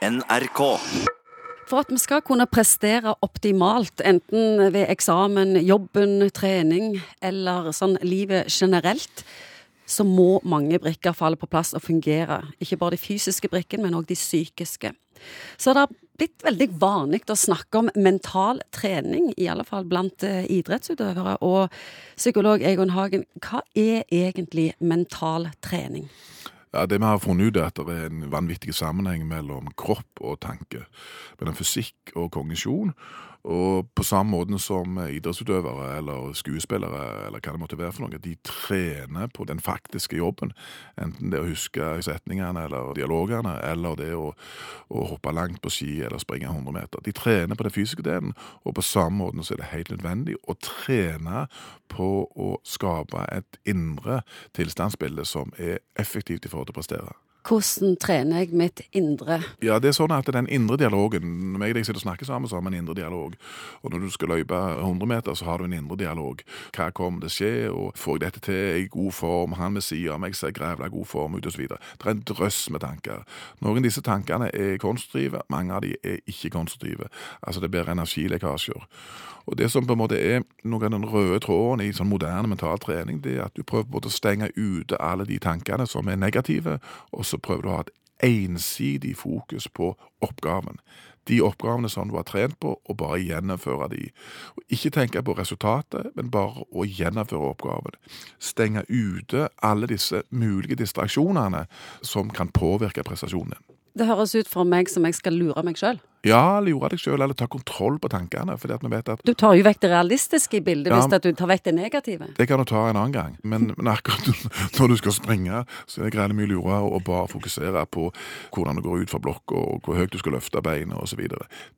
NRK. For at vi skal kunne prestere optimalt, enten ved eksamen, jobben, trening eller sånn livet generelt, så må mange brikker falle på plass og fungere. Ikke bare de fysiske brikkene, men òg de psykiske. Så det har blitt veldig vanlig å snakke om mental trening, i alle fall blant eh, idrettsutøvere. Og psykolog Egon Hagen, hva er egentlig mental trening? Ja, Det vi har funnet ut, er at det er en vanvittig sammenheng mellom kropp og tanke. Mellom fysikk og kognisjon. Og på samme måte som idrettsutøvere eller skuespillere eller hva det måtte være for noe, de trener på den faktiske jobben. Enten det å huske setningene eller dialogene, eller det å, å hoppe langt på ski eller springe 100 meter. De trener på den fysiske delen, og på samme måte så er det helt nødvendig å trene på å skape et indre tilstandsbilde som er effektivt i forhold til å prestere. Hvordan trener jeg mitt indre? Ja, det er sånn at den indre dialogen Når jeg og deg sitter og snakker sammen, så har vi en indre dialog. Og når du skal løpe 100 meter, så har du en indre dialog. Hva kommer til å skje, og får jeg dette til, er i god form, han ved siden av meg ser grævla god form ut, osv. Det er en drøss med tanker. Noen av disse tankene er konstruktive, mange av de er ikke konstruktive. Altså det blir energilekkasjer. Og det som på en måte er noe av den røde tråden i sånn moderne mental trening, det er at du prøver både å stenge ute alle de tankene som er negative, og så prøver du å ha et ensidig fokus på oppgaven. De oppgavene som du har trent på, og bare gjennomføre de. Og ikke tenke på resultatet, men bare å gjennomføre oppgaven. Stenge ute alle disse mulige distraksjonene som kan påvirke prestasjonen. Det høres ut for meg som jeg skal lure meg sjøl. Ja, lure deg sjøl, eller ta kontroll på tankene. fordi at vi vet at Du tar jo vekk det realistiske i bildet Ja. hvis at du tar vekk det negative. Det kan du ta en annen gang, men, men akkurat når du skal springe, så er det greiene mye lurere å bare fokusere på hvordan du går ut fra blokka, og hvor høyt du skal løfte beina osv.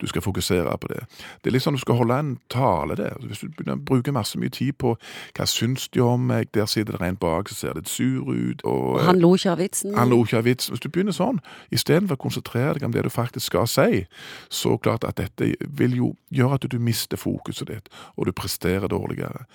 Du skal fokusere på det. Det er litt sånn du skal holde en tale der. Hvis du begynner å bruke masse mye tid på hva syns de om meg, der sitter det en bak, så ser det sur ut, og Og han lo ikke av vitsen. han lo ikke av vitsen. Hvis du begynner sånn, istedenfor å konsentrere deg om det du faktisk skal si, så klart at dette vil jo gjøre at du mister fokuset ditt, og du presterer dårligere.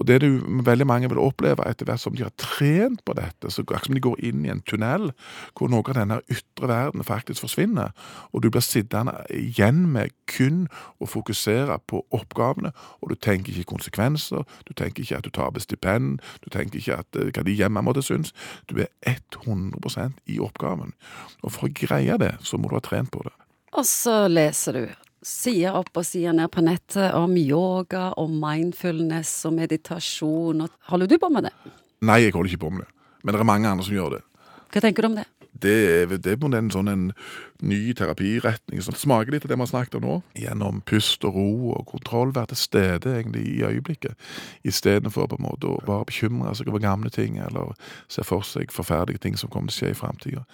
Og det du veldig mange vil oppleve etter hvert som de har trent på dette, så akkurat som de går inn i en tunnel hvor noe av denne ytre verden faktisk forsvinner, og du blir sittende igjen med kun å fokusere på oppgavene, og du tenker ikke konsekvenser, du tenker ikke at du taper stipend, du tenker ikke at, eh, hva de hjemme måtte synes, du er 100 i oppgaven. Og for å greie det, så må du ha trent på det. Og så leser du sider opp og sider ned på nettet om yoga og mindfulness og meditasjon. Holder du på med det? Nei, jeg holder ikke på med det, men det er mange andre som gjør det. Hva tenker du om det? Det det er en sånn en ny terapiretning som smaker litt av det vi har snakket om nå. Gjennom pust og ro og kontroll, være til stede egentlig i øyeblikket. Istedenfor på en måte å bare bekymre seg over gamle ting eller se for seg forferdelige ting som kommer til å skje i framtida.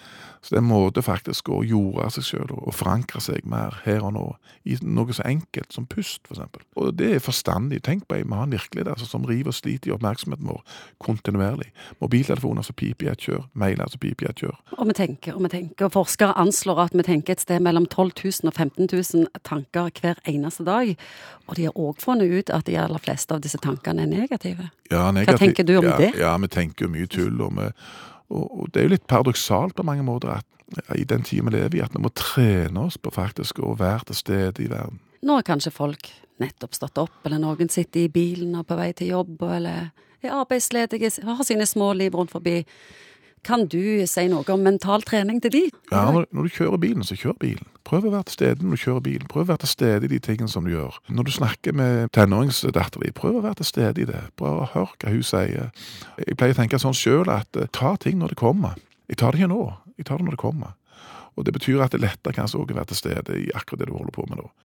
Så det er en måte faktisk å jorde seg sjøl og forankre seg mer her og nå i noe så enkelt som pust, eksempel. Og det er forstandig. Tenk på en mann virkelig der, som river og sliter i oppmerksomheten vår kontinuerlig. Mobiltelefoner som piper i et kjør, mailer som piper i et kjør. Og vi tenker og vi tenker, og forskere anslår at vi tenker et sted mellom 12 000 og 15 000 tanker hver eneste dag. Og de har òg funnet ut at de aller fleste av disse tankene er negative. Ja, negativ- tenker du om ja, det? Ja, vi tenker mye tull. Og, vi, og det er jo litt paradoksalt på mange måter at i den tiden vi lever i, at vi må trene oss på faktisk å være til stede i verden. Nå har kanskje folk nettopp stått opp, eller noen sitter i bilen og på vei til jobb, eller er arbeidsledige, har sine små liv rundt forbi. Kan du si noe om mental trening til de? Ja, når, når du kjører bilen, så kjør bilen. Prøv å være til stede når du kjører bilen. Prøv å være til stede i de tingene som du gjør. Når du snakker med tenåringsdattera di, prøv å være til stede i det. Å høre hva hun sier. Jeg pleier å tenke sånn sjøl at eh, ta ting når det kommer. Jeg tar det ikke nå, jeg tar det når det kommer. Og det betyr at det er lettere kanskje òg å være til stede i akkurat det du holder på med nå.